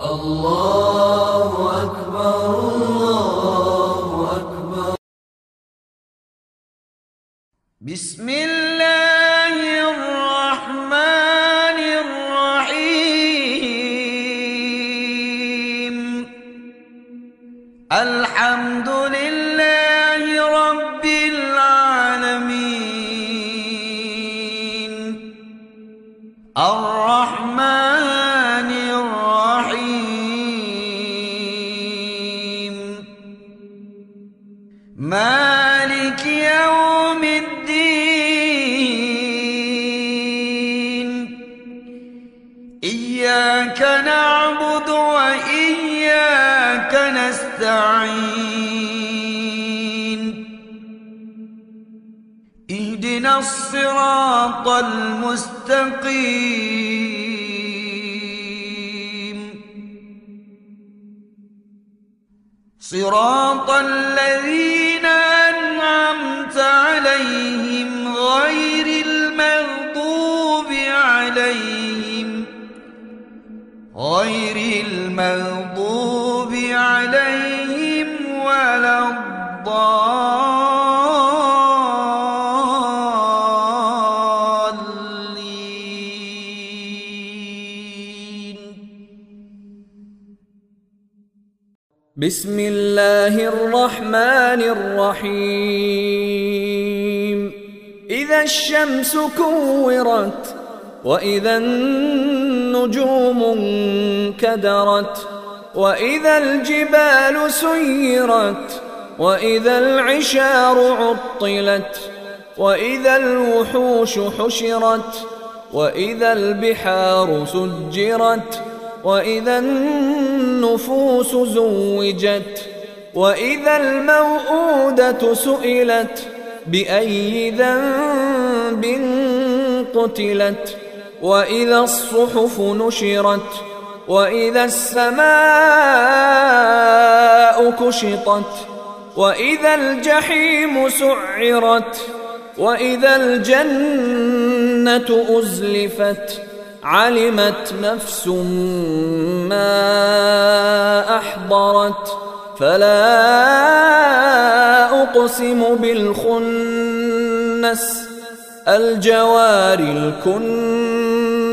الله أكبر الله أكبر. بسم الله. إياك نعبد وإياك نستعين. اهدنا الصراط المستقيم. صراط الذين المغضوب عليهم ولا الضالين. بسم الله الرحمن الرحيم. إذا الشمس كورت وإذا النجوم انكدرت وإذا الجبال سيرت وإذا العشار عطلت وإذا الوحوش حشرت وإذا البحار سجرت وإذا النفوس زوجت وإذا الموءودة سئلت بأي ذنب قتلت وإذا الصحف نشرت وإذا السماء كشطت وإذا الجحيم سعرت وإذا الجنة أزلفت علمت نفس ما أحضرت فلا أقسم بالخنس الجوار الكنس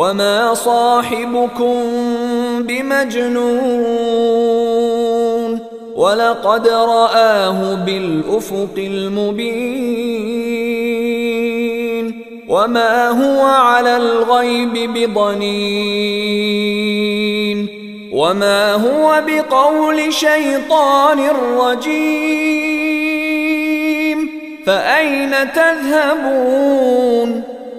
وما صاحبكم بمجنون ولقد رآه بالأفق المبين وما هو على الغيب بضنين وما هو بقول شيطان رجيم فأين تذهبون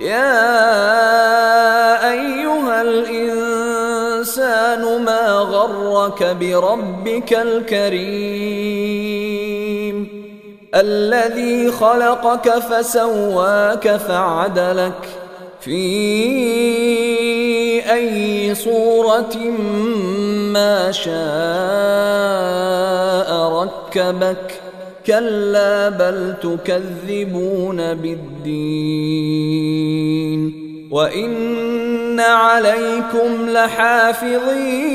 يا أيها الإنسان ما غرك بربك الكريم؟ الذي خلقك فسواك فعدلك في أي صورة ما شاء ركبك كلا بل تكذبون بالدين وان عليكم لحافظين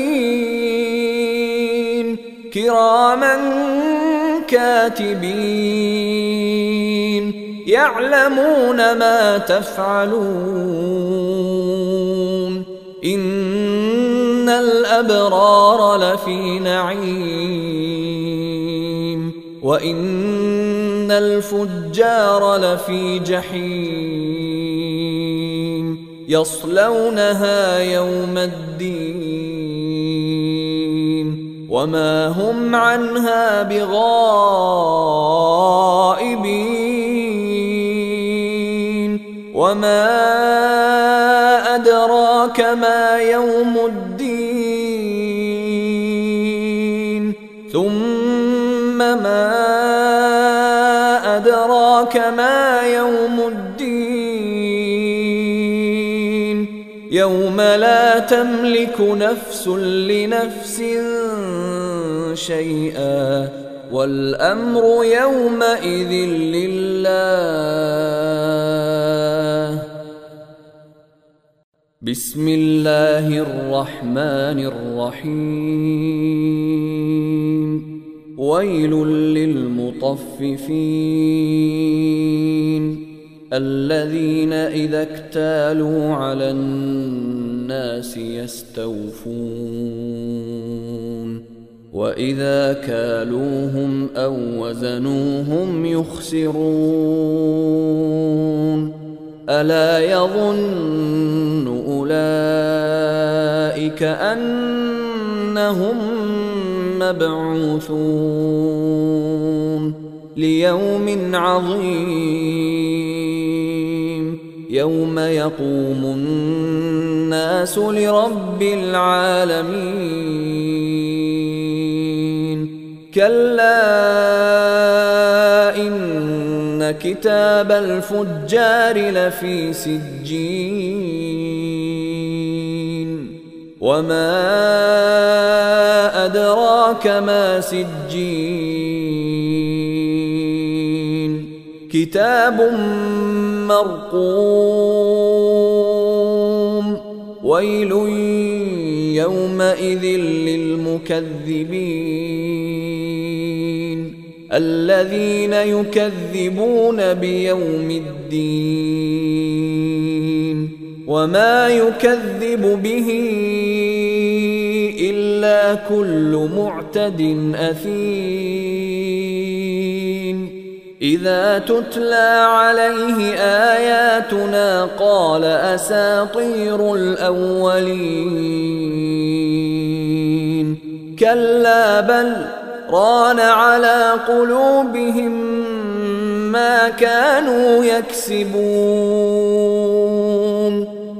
كراما كاتبين يعلمون ما تفعلون ان الابرار لفي نعيم وان الفجار لفي جحيم يصلونها يوم الدين وما هم عنها بغائبين وما أدراك ما يوم الدين أدراك ما يوم الدين. يوم لا تملك نفس لنفس شيئا. والأمر يومئذ لله. بسم الله الرحمن الرحيم. ويل للمطففين الذين إذا اكتالوا على الناس يستوفون. وإذا كالوهم أو وزنوهم يخسرون. ألا يظن أولئك أنهم مبعوثون ليوم عظيم يوم يقوم الناس لرب العالمين كلا إن كتاب الفجار لفي سجين وما ادراك ما سجين كتاب مرقوم ويل يومئذ للمكذبين الذين يكذبون بيوم الدين وما يكذب به إلا كل معتد أثيم. إذا تتلى عليه آياتنا قال أساطير الأولين. كلا بل ران على قلوبهم ما كانوا يكسبون.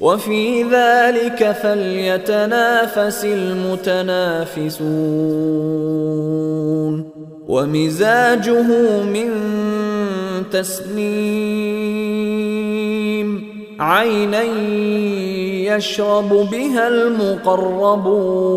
وفي ذلك فليتنافس المتنافسون. ومزاجه من تسنيم عينا يشرب بها المقربون.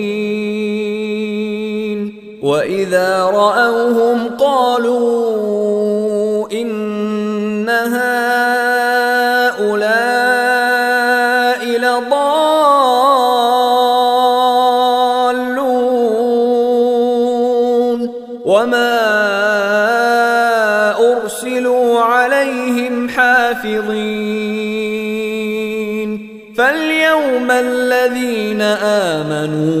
واذا راوهم قالوا ان هؤلاء لضالون وما ارسلوا عليهم حافظين فاليوم الذين امنوا